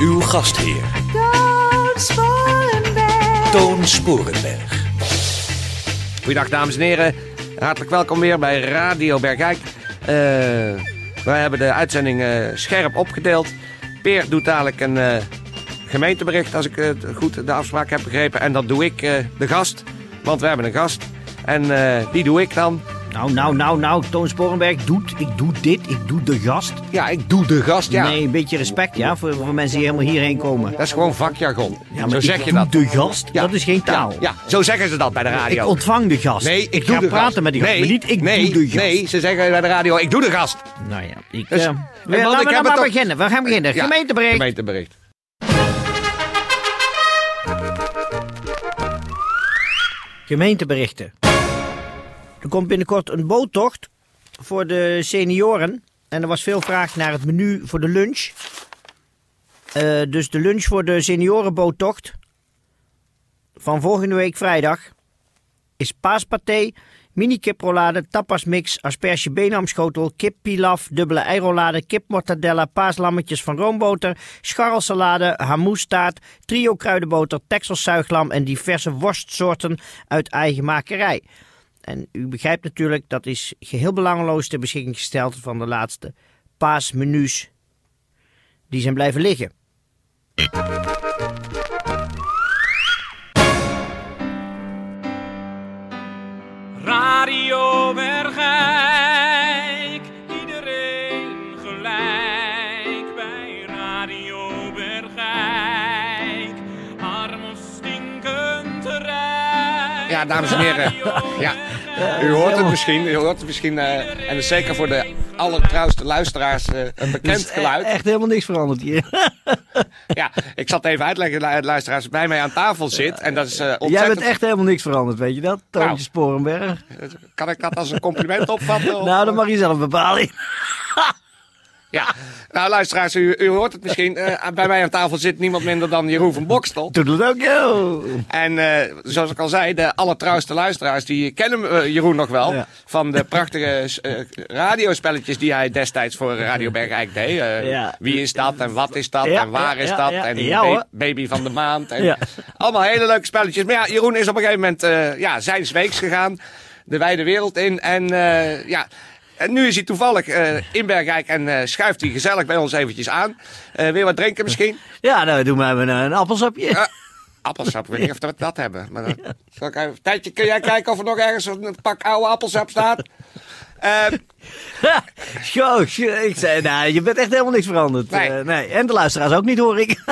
Uw gastheer, Toon Sporenberg. Toon Sporenberg. Goedendag dames en heren, hartelijk welkom weer bij Radio Bergijk. Eh wij hebben de uitzending eh, scherp opgedeeld. Peer doet dadelijk een eh, gemeentebericht, als ik het goed de afspraak heb begrepen. En dat doe ik, eh, de gast, want we hebben een gast. En eh, die doe ik dan. Nou, nou, nou, nou, Toon Sporenberg doet, ik doe dit, ik doe de gast. Ja, ik doe de gast, ja. Nee, een beetje respect, ja, voor, voor mensen die helemaal hierheen komen. Dat is gewoon vakjargon. Ja, maar zo zeg je doe dat. de gast, Ja. dat is geen taal. Ja, ja, zo zeggen ze dat bij de radio. Ik ontvang de gast. Nee, ik, ik doe ga de praten gast. met die gast, nee, maar niet ik nee, doe de gast. Nee, ze zeggen bij de radio, ik doe de gast. Nou ja, ik, Dus- eh, we- laten we maar beginnen. We gaan beginnen. Ja, Gemeentebericht. Gemeentebericht. Gemeenteberichten. Er komt binnenkort een boottocht voor de senioren. En er was veel vraag naar het menu voor de lunch. Eh, dus de lunch voor de seniorenboottocht van volgende week vrijdag is paaspaté, mini kiprolade, tapasmix, asperge benamschotel, kip pilaf, dubbele eirolade, kip mortadella, paaslammetjes van roomboter, scharrelsalade, hamoestaart, trio kruidenboter, texels zuiglam en diverse worstsoorten uit eigen makerij. En u begrijpt natuurlijk, dat is geheel belangeloos ter beschikking gesteld van de laatste paasmenu's. Die zijn blijven liggen. Radio Bergijk, iedereen gelijk bij Radio Bergijk. Arm of stinkend rijk. Ja, dames en heren. Ja, u hoort het misschien. U hoort het misschien. eh, en dat zeker voor de allertrouwste luisteraars eh, een bekend e- geluid. echt helemaal niks veranderd hier. Ja, ik zat even uitleggen, lu- luisteraars, bij mij aan tafel zit. En dat is eh, Jij ontzettend... bent echt helemaal niks veranderd, weet je dat? Toontje Nou. Sporenberg. Kan ik dat als een compliment opvatten? of- Nou, dat mag je zelf bepalen. Ja, nou luisteraars, u, u hoort het misschien. eh, bij mij aan tafel zit niemand minder dan Jeroen van Bokstel. Joh. En eh, zoals ik al zei, de allertrouwste luisteraars die kennen eh, Jeroen nog wel. Ja. Van de prachtige radiospelletjes die hij destijds voor Radio Bergijk deed. Ja. Wie is dat en wat is dat Ja, en waar is dat en ba-. Baby van de Maand. En. Allemaal hele leuke spelletjes. Maar ja, Jeroen is op een gegeven moment ja, zijn weeks gegaan. De wijde wereld in. En ja... En nu is hij toevallig eh, in Bergijk en eh, schuift hij gezellig bij ons eventjes aan. Eh, weer wat drinken misschien? Ja, nou, doe maar even een, appelsapje. Appelsap, ik weet niet of we dat hebben. Maar dan, zal ik even, tijdje, kun jij kijken of er nog ergens een pak oude appelsap staat? Eh, Zo, zo, ik zei, nou, je bent echt helemaal niks veranderd. Nee. Eh, nee. En de luisteraars ook niet, hoor ik.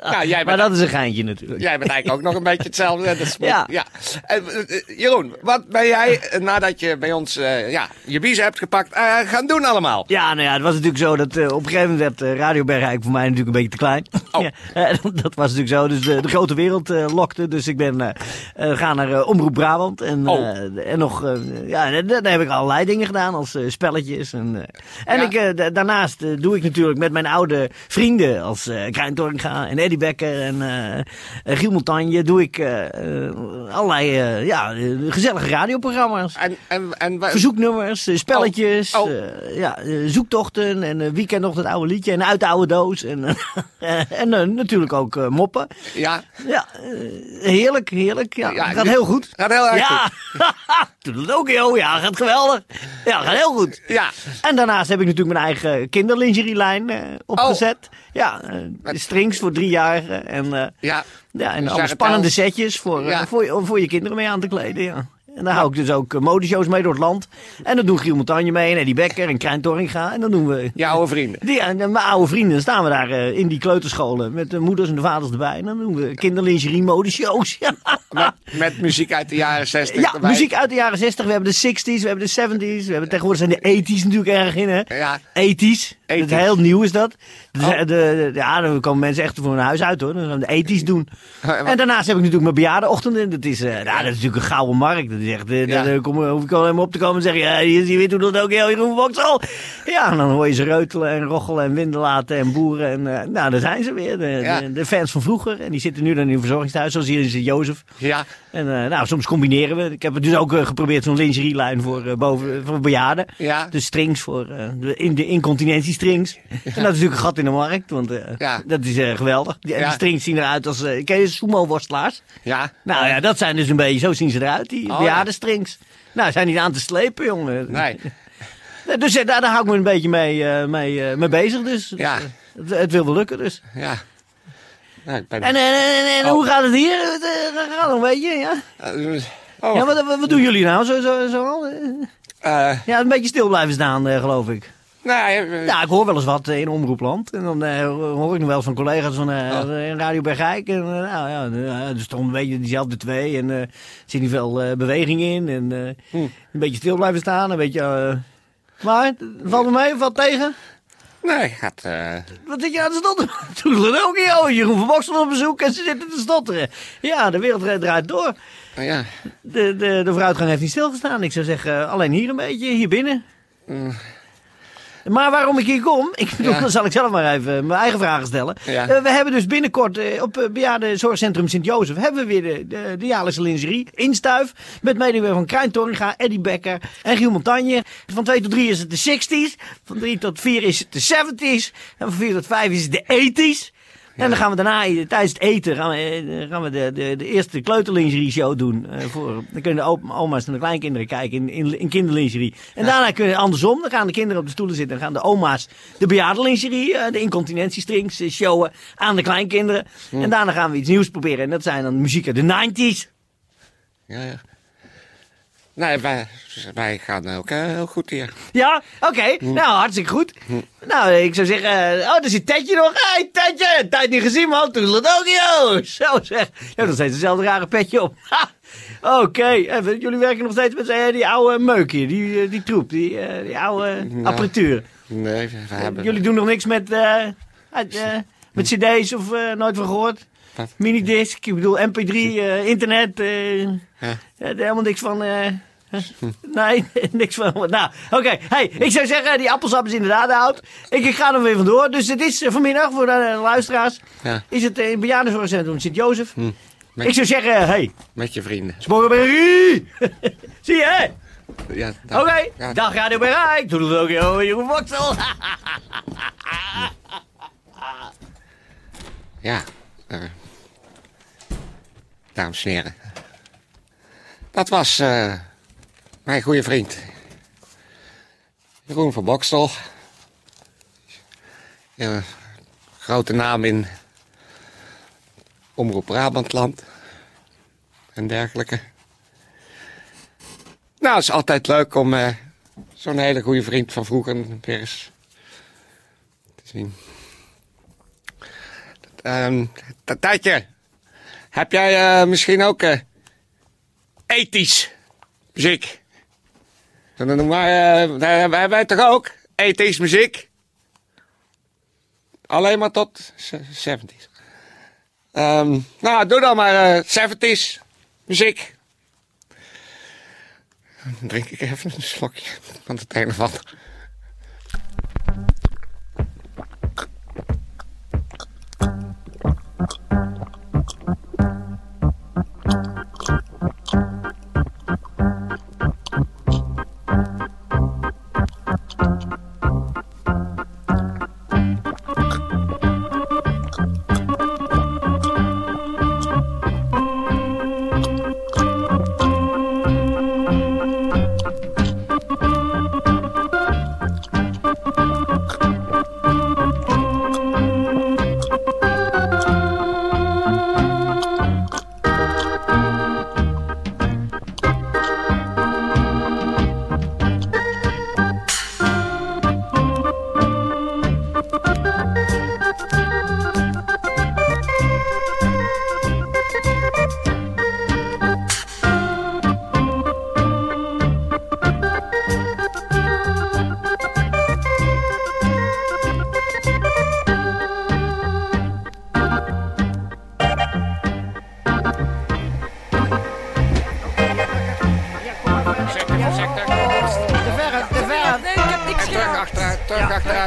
nou, jij maar dat is een geintje natuurlijk. jij bent eigenlijk ook nog een beetje hetzelfde. Dat is, Ja. ja. Eh, eh, Jeroen, wat ben jij nadat je bij ons ja, je biezen hebt gepakt gaan doen allemaal? Ja, nou ja, het was natuurlijk zo dat op een gegeven moment werd Radio Bergijk voor mij natuurlijk een beetje te klein. Oh. Ja, dat was natuurlijk zo. Dus de, de grote wereld lokte. Dus ik ben gaan naar Omroep Brabant. En, Oh. en nog, ja, daar, heb ik allerlei dingen gedaan als eh, spelletjes. En, eh, en Ja. ik, eh, da- daarnaast doe ik natuurlijk met mijn oude vrienden als eh Krijn Tornga en Eddie Becker en Giel Montagne doe ik allerlei ja, gezellige radioprogramma's. En, en, en, Verzoeknummers, spelletjes, Oh, oh. ja, zoektochten en weekend nog dat oude liedje en uit de oude doos. En, en natuurlijk ook moppen. ja, Ja, heerlijk, heerlijk. Ja, Ja, gaat nu- heel goed. gaat heel erg ja. Ook, joh. Ja, gaat geweldig. Ja, gaat heel goed. ja. En daarnaast heb ik natuurlijk mijn eigen kinderlingerielijn eh, opgezet. Ja, eh, strings voor driejarigen en, eh ja. ja, en Dus alle ja, spannende setjes voor, Ja. voor, je- voor je kinderen mee aan te kleden. Ja. En daar hou ik dus ook eh, modeshows mee door het land. En dan doen Giel Montagne mee en Eddie Becker en Krijn Torringa. En dan doen we... Je oude vrienden. Die, en mijn oude vrienden, dan staan we daar eh, in die kleuterscholen met de moeders en de vaders erbij. En dan doen we kinderlingerie modeshows. Ja. Met, met muziek uit de jaren 60 Ja, erbij. muziek uit de jaren 60. We hebben de 60s, we hebben de 70s. We hebben tegenwoordig zijn de 80s natuurlijk erg in, hè? Ja. 80s. Dat is 80s. heel nieuw is dat. De, de, ja, dan komen mensen echt voor hun huis uit, hoor. Dan gaan we 80s doen. En daarnaast heb ik natuurlijk mijn bejaardenochtenden. Dat is, ja, dat is natuurlijk een gouden markt. Dat is echt, eh, Ja. daar kom, hoef ik alleen maar op te komen en zeggen, ja, je, je weet hoe dat ook heel Jeroen Boksel. Ja, en dan hoor je ze reutelen en rochelen en winden laten en boeren. En eh, nou, daar zijn ze weer. De, Ja. de, de fans van vroeger. En die zitten nu dan in een verzorgingstehuis, zoals hier in Sint-Jozef. Ja, En eh, nou, soms combineren we. Ik heb het dus ook eh, geprobeerd zo'n lingerielijn voor, eh, boven, voor bejaarden. Ja. De strings voor de, in, de incontinentiestrings. En dat is natuurlijk een gat in de markt, want Ja. dat is geweldig. Die, strings zien eruit als, eh ken je sumo-worstelaars? ja. Nou ja, dat zijn dus een beetje, zo zien ze eruit, die Oh, bejaardenstrings. Nou, zijn niet aan te slepen, jongen. Nee. Dus daar, daar hou ik me een beetje mee, mee, mee bezig dus. Ja. Het, het wil wel lukken dus. Ja. Nou, ben... En, en, en, en Oh. hoe gaat het hier? Het eh, gaat nog een beetje, ja. Eh, oh, Ja, wat, wat, doen jullie nou zo, zo, zo al? eh, Ja, een beetje stil blijven staan, eh, geloof ik. nou, eh, Ja, ik hoor wel eens wat eh, in Omroepland. En dan eh, hoor ik nog wel eens van collega's van eh, Oh. Radio Bergijk. En eh, nou ja, eh, er stonden een beetje diezelfde twee. En eh, er zit niet veel eh, beweging in. En eh, Hm. een beetje stil blijven staan. Een beetje... eh, maar, valt het mee? Valt tegen? Nee, gaat... eh, Wat zit je aan te stotteren? Toen ook joh. Jeroen van Boksel op bezoek en ze zitten te stotteren. Ja, de wereld draait door. nou ja. De, de, de vooruitgang heeft niet stilgestaan. Ik zou zeggen, alleen hier een beetje, hier binnen. Maar waarom ik hier kom, ik bedoel, dan zal ik zelf maar even mijn eigen vragen stellen. Eh, we hebben dus binnenkort eh, op uh, bejaardenzorgcentrum Sint-Jozef... hebben we weer de, de, de jaarlijkse lingerie, Instuif... met medewerking van Krijn Torringa, Eddie Becker en Giel Montagne. Van 2 tot 3 is het de 60s, van 3 tot 4 is het de 70s... en van 4 tot 5 is het de 80s... En dan gaan we daarna, tijdens het eten, gaan we, eh, gaan we de, de, de eerste kleuterlingerie show doen. eh, voor, dan kunnen de oma's en de kleinkinderen kijken in, in, in kinderlingerie. En daarna kunnen andersom, dan gaan de kinderen op de stoelen zitten. En gaan de oma's de bejaardenlingerie, eh, de incontinentiestrings showen aan de kleinkinderen. En daarna gaan we iets nieuws proberen. En dat zijn dan muziek uit de 90s. Ja, ja. Nee, wij, wij gaan ook eh, heel goed hier. Ja, oké. Nou, hartstikke goed. Nou, ik zou zeggen... eh, oh, daar zit Tetje nog. Hé, hey, Tetje! Tijd niet gezien, man. Toedeledokie, Zo zeg. Je hebt nog steeds dezelfde rare petje op. Oké. Even, Jullie werken nog steeds met eh, die oude meuk hier. Die, eh, die troep. Die, eh, die oude apparatuur. Nee, we, hebben... Jullie doen nog niks met... eh, eh, met cd's of eh, nooit van gehoord? Minidisc, ik bedoel mp3, eh, internet. eh, Ja. helemaal niks van... eh, hè? nee, niks van... Nou, oké. Hey, ik zou zeggen, die appelsap is inderdaad oud. Ik, ik ga er weer vandoor. Dus het is vanmiddag, voor de luisteraars... Ja. is het in bejaardenzorgcentrum Sint-Jozef. Met, Ik zou zeggen, hey, met je vrienden. Sporrenberry! Zie je, hè? Ja, Oké, dag. Ja. dag Radio Bereik. Doe het ook, joh, Jeroen Boksel. Ja. dames en heren. Dat was eh, mijn goede vriend. Jeroen van Bokstel. Ja, grote naam in Omroep Brabantland. En dergelijke. Nou, het is altijd leuk om eh, zo'n hele goede vriend van vroeger weer eens te zien. Ta- Taatje, heb jij eh, misschien ook eh ethisch muziek? Dan eh, daar hebben wij- wij toch ook ethisch muziek? Alleen maar tot ze- 70s. Ehm, nou, doe dan maar eh 70s muziek. Dan drink ik even een slokje van het een of ander.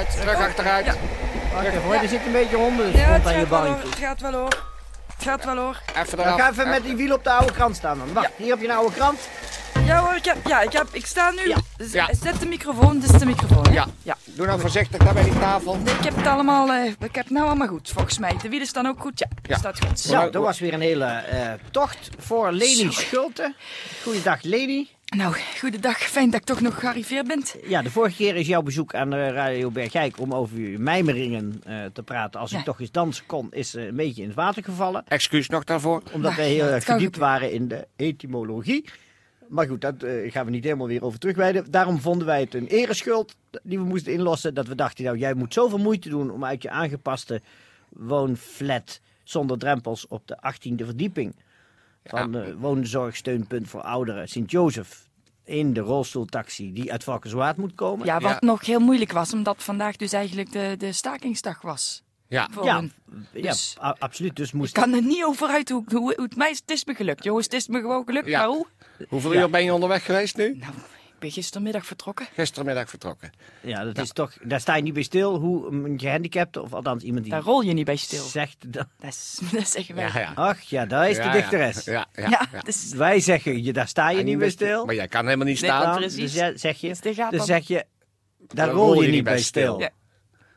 Achteruit, terug achteruit. Wacht even hoor, er zit een beetje honden Ja, rond het aan je gaat wel hoor. bandje. Het gaat wel hoor. Het gaat wel hoor. Even Dan ga even met die wiel op de oude krant staan dan. Wacht, hier heb je een oude krant. Ja hoor, ik, heb, ja, ik, heb, ik sta nu. Ja. Z- Ja. Zet de microfoon, dit is de microfoon. Hè? Ja. ja. Doe nou voorzichtig daar bij die tafel. Nee, ik heb het allemaal, eh, ik heb het nou allemaal goed volgens mij. De wielen staan ook goed. Ja, Ja. staat goed. Zo, dat was weer een hele eh, tocht voor Leni. Schulte. Goeiedag Leni. Nou, goedendag. Fijn dat ik toch nog gearriveerd ben. Ja, de vorige keer is jouw bezoek aan de Radio Bergijk om over je mijmeringen eh, te praten. Als ik toch eens dansen kon, is eh, een beetje in het water gevallen. Excuus nog daarvoor. Omdat wij heel erg gebeuren. waren in de etymologie. Maar goed, dat eh, gaan we niet helemaal weer over terugwijden. Daarom vonden wij het een ereschuld die we moesten inlossen. Dat we dachten, nou jij moet zoveel moeite doen om uit je aangepaste woonflat zonder drempels op de 18e verdieping van de woonzorgsteunpunt voor ouderen Sint-Jozef in de rolstoeltaxi die uit Valkenswaard moet komen. Ja, wat Ja. nog heel moeilijk was, omdat vandaag dus eigenlijk de, de stakingsdag was. Ja. Ja, ja, Dus- absoluut. Dus Ik moest kan er niet over uit hoe, hoe, hoe het mij is. Het is me gelukt, jongens. Het is me gewoon gelukt. Ja. Maar hoe? Hoeveel Ja. uur ben je onderweg geweest nu? Nou, ik ben gistermiddag vertrokken. Gistermiddag vertrokken. Ja, dat is toch, daar sta je niet bij stil hoe een gehandicapte, of althans iemand die Daar rol je niet bij stil. zegt... Dat, Dat, is, dat zeggen wij. Ja, ja. ach ja, daar is Ja, de dichteres. Ja, ja. Ja, ja. dus Wij zeggen, je, daar sta je En niet bij stil. Maar jij kan helemaal niet staan. Dan, precies. dus ja, zeg je, Dus dus dan- zeg je, daar rol je niet bij stil. Ja.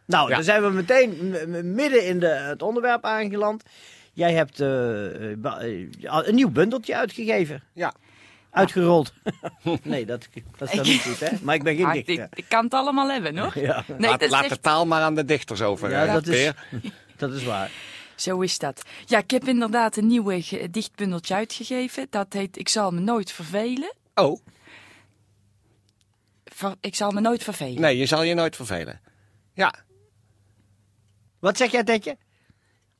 Nou, Ja. dan zijn we meteen midden in de, het onderwerp aangeland. Jij hebt eh, eh, eh, een nieuw bundeltje uitgegeven. Ja. Uitgerold. nee, dat, dat is dan niet goed, hè? Maar ik ben geen Ah, ik, dichter. ik kan het allemaal hebben, hoor. Ja, Nee, laat laat echt- de taal maar aan de dichters over. Ja, dat is- dat is waar. Zo is dat. Ja, ik heb inderdaad een nieuwe ge- dichtbundeltje uitgegeven. Dat heet Ik zal me nooit vervelen. Oh, Ver- ik zal me nooit vervelen. nee, je zal je nooit vervelen. Ja. Wat zeg jij, Tetje?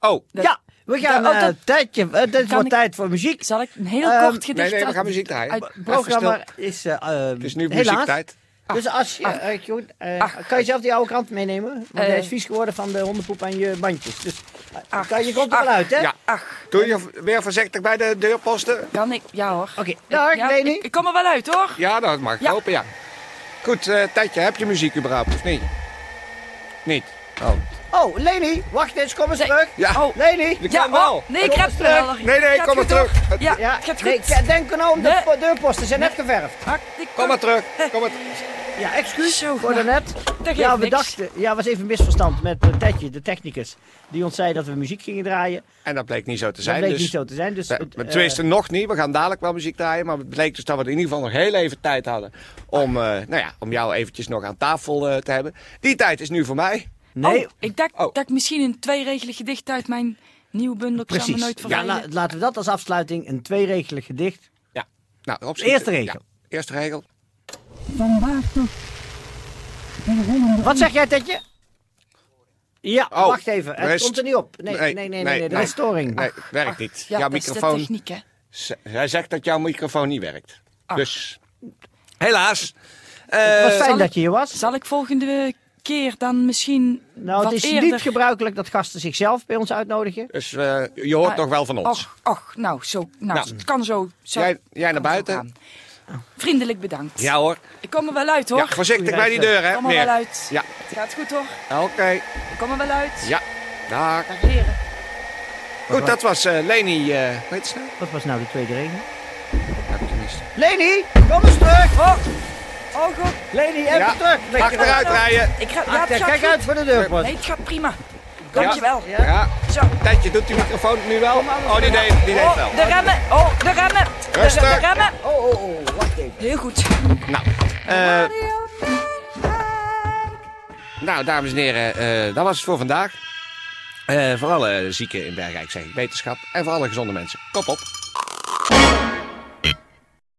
Oh, Dat- ja, we gaan oh, eh dat- tijdje. eh, dit Kan wordt ik- tijd voor muziek. Zal ik een heel Ehm, kort gedicht nee, nee, we gaan muziek draaien. Het programma is eh, eh, het is nu helaas. muziektijd. Dus als je, Ach. eh, goed, eh, Ach. kan je zelf die oude krant meenemen? Want Eh. hij is vies geworden van de hondenpoep aan je bandjes. Dus eh, Ach. kan je komt er wel uit, hè? Ja. Ach, Doe je weer voorzichtig bij de deurposten? kan ik? Ja hoor. Oké, dag Ja, Leni. ik, ik kom er wel uit hoor. Ja, dat mag ik Ja. hopen, ja. Goed, eh Tijdje, heb je muziek überhaupt of niet? Niet? Oh. Oh, Leni, wacht eens, kom eens Nee. terug. Ja. Oh, Leni. Je Ja, kan wel. oh, nee, ik me terug. Nee, nee, Gaat kom maar terug. Ja, Ja, het gaat nee, goed. k- denk nou om, de Nee. deurposten zijn net geverfd. Ah, ik Kom maar terug. Kom maar Ja, excuus Zo, voor nou, daarnet. Dat Ja, we niks. dachten, ja, was even een misverstand met uh, Tetje, de technicus. Die ons zei dat we muziek gingen draaien. En dat bleek niet zo te Dat zijn. bleek dus niet zo te zijn. Dus, We- het, we eh, tenminste nog niet. We gaan dadelijk wel muziek draaien. Maar het bleek dus dat we in ieder geval nog heel even tijd hadden. Om, eh, nou ja, om jou eventjes nog aan tafel eh, te hebben. Die tijd is nu voor mij. Nee, Oh, ik dacht Oh. dat ik misschien een tweeregelig gedicht uit mijn nieuwe bundel Ik zal me precies. nooit Ja, vervelen. la- laten we dat als afsluiting, een tweeregelig gedicht. Ja. Nou, op Eerste regel. eerste regel. Wat zeg jij, Tetje? Ja, Oh, wacht even. Het komt er niet op. Nee, nee, nee, nee, nee, er is storing. Nee, werkt niet. ja, jouw dat is de microfoon. techniek hè. Z- Hij zegt dat jouw microfoon niet werkt. Ach. Dus, helaas. Het Eh, was fijn dat ik- je hier was. Zal ik volgende keer dan misschien Nou, wat het is eerder... niet gebruikelijk dat gasten zichzelf bij ons uitnodigen. dus eh, je hoort Ah, nog wel van ons. Och, och, nou, zo, nou, Nou. het kan zo. zo Jij- jij naar buiten? Vriendelijk bedankt. Ja hoor. Ik kom er wel uit hoor. Ja, voorzichtig bij die deur, hè, ik kom er wel uit. Ja, Het gaat goed hoor. oké. Ik kom er wel uit. Ja, dag. Dag heren. Goed, dat was eh, Leni. eh weet je nou? Wat was nou de tweede regel? Heb ik gemist. Leni, kom eens terug. Oh, oh god. Leni, even Ja, terug. Lekker. Achteruit rijden. Ik ga, ja, Achter, het gaat kijk goed. uit voor de deurpost. Nee, het gaat prima. Dankjewel. Ja. Ja, Zo. Tijdje doet die microfoon nu wel. Oh, die deed, die deed Oh, wel. de remmen. Oh, de remmen. De, Rustig. de remmen. Oh, oh, oh, wacht even. Heel goed. Nou, eh, nou, dames en heren, eh, dat was het voor vandaag. Eh, voor alle zieken in Bergijk zeg ik wetenschap. En voor alle gezonde mensen. Kop op.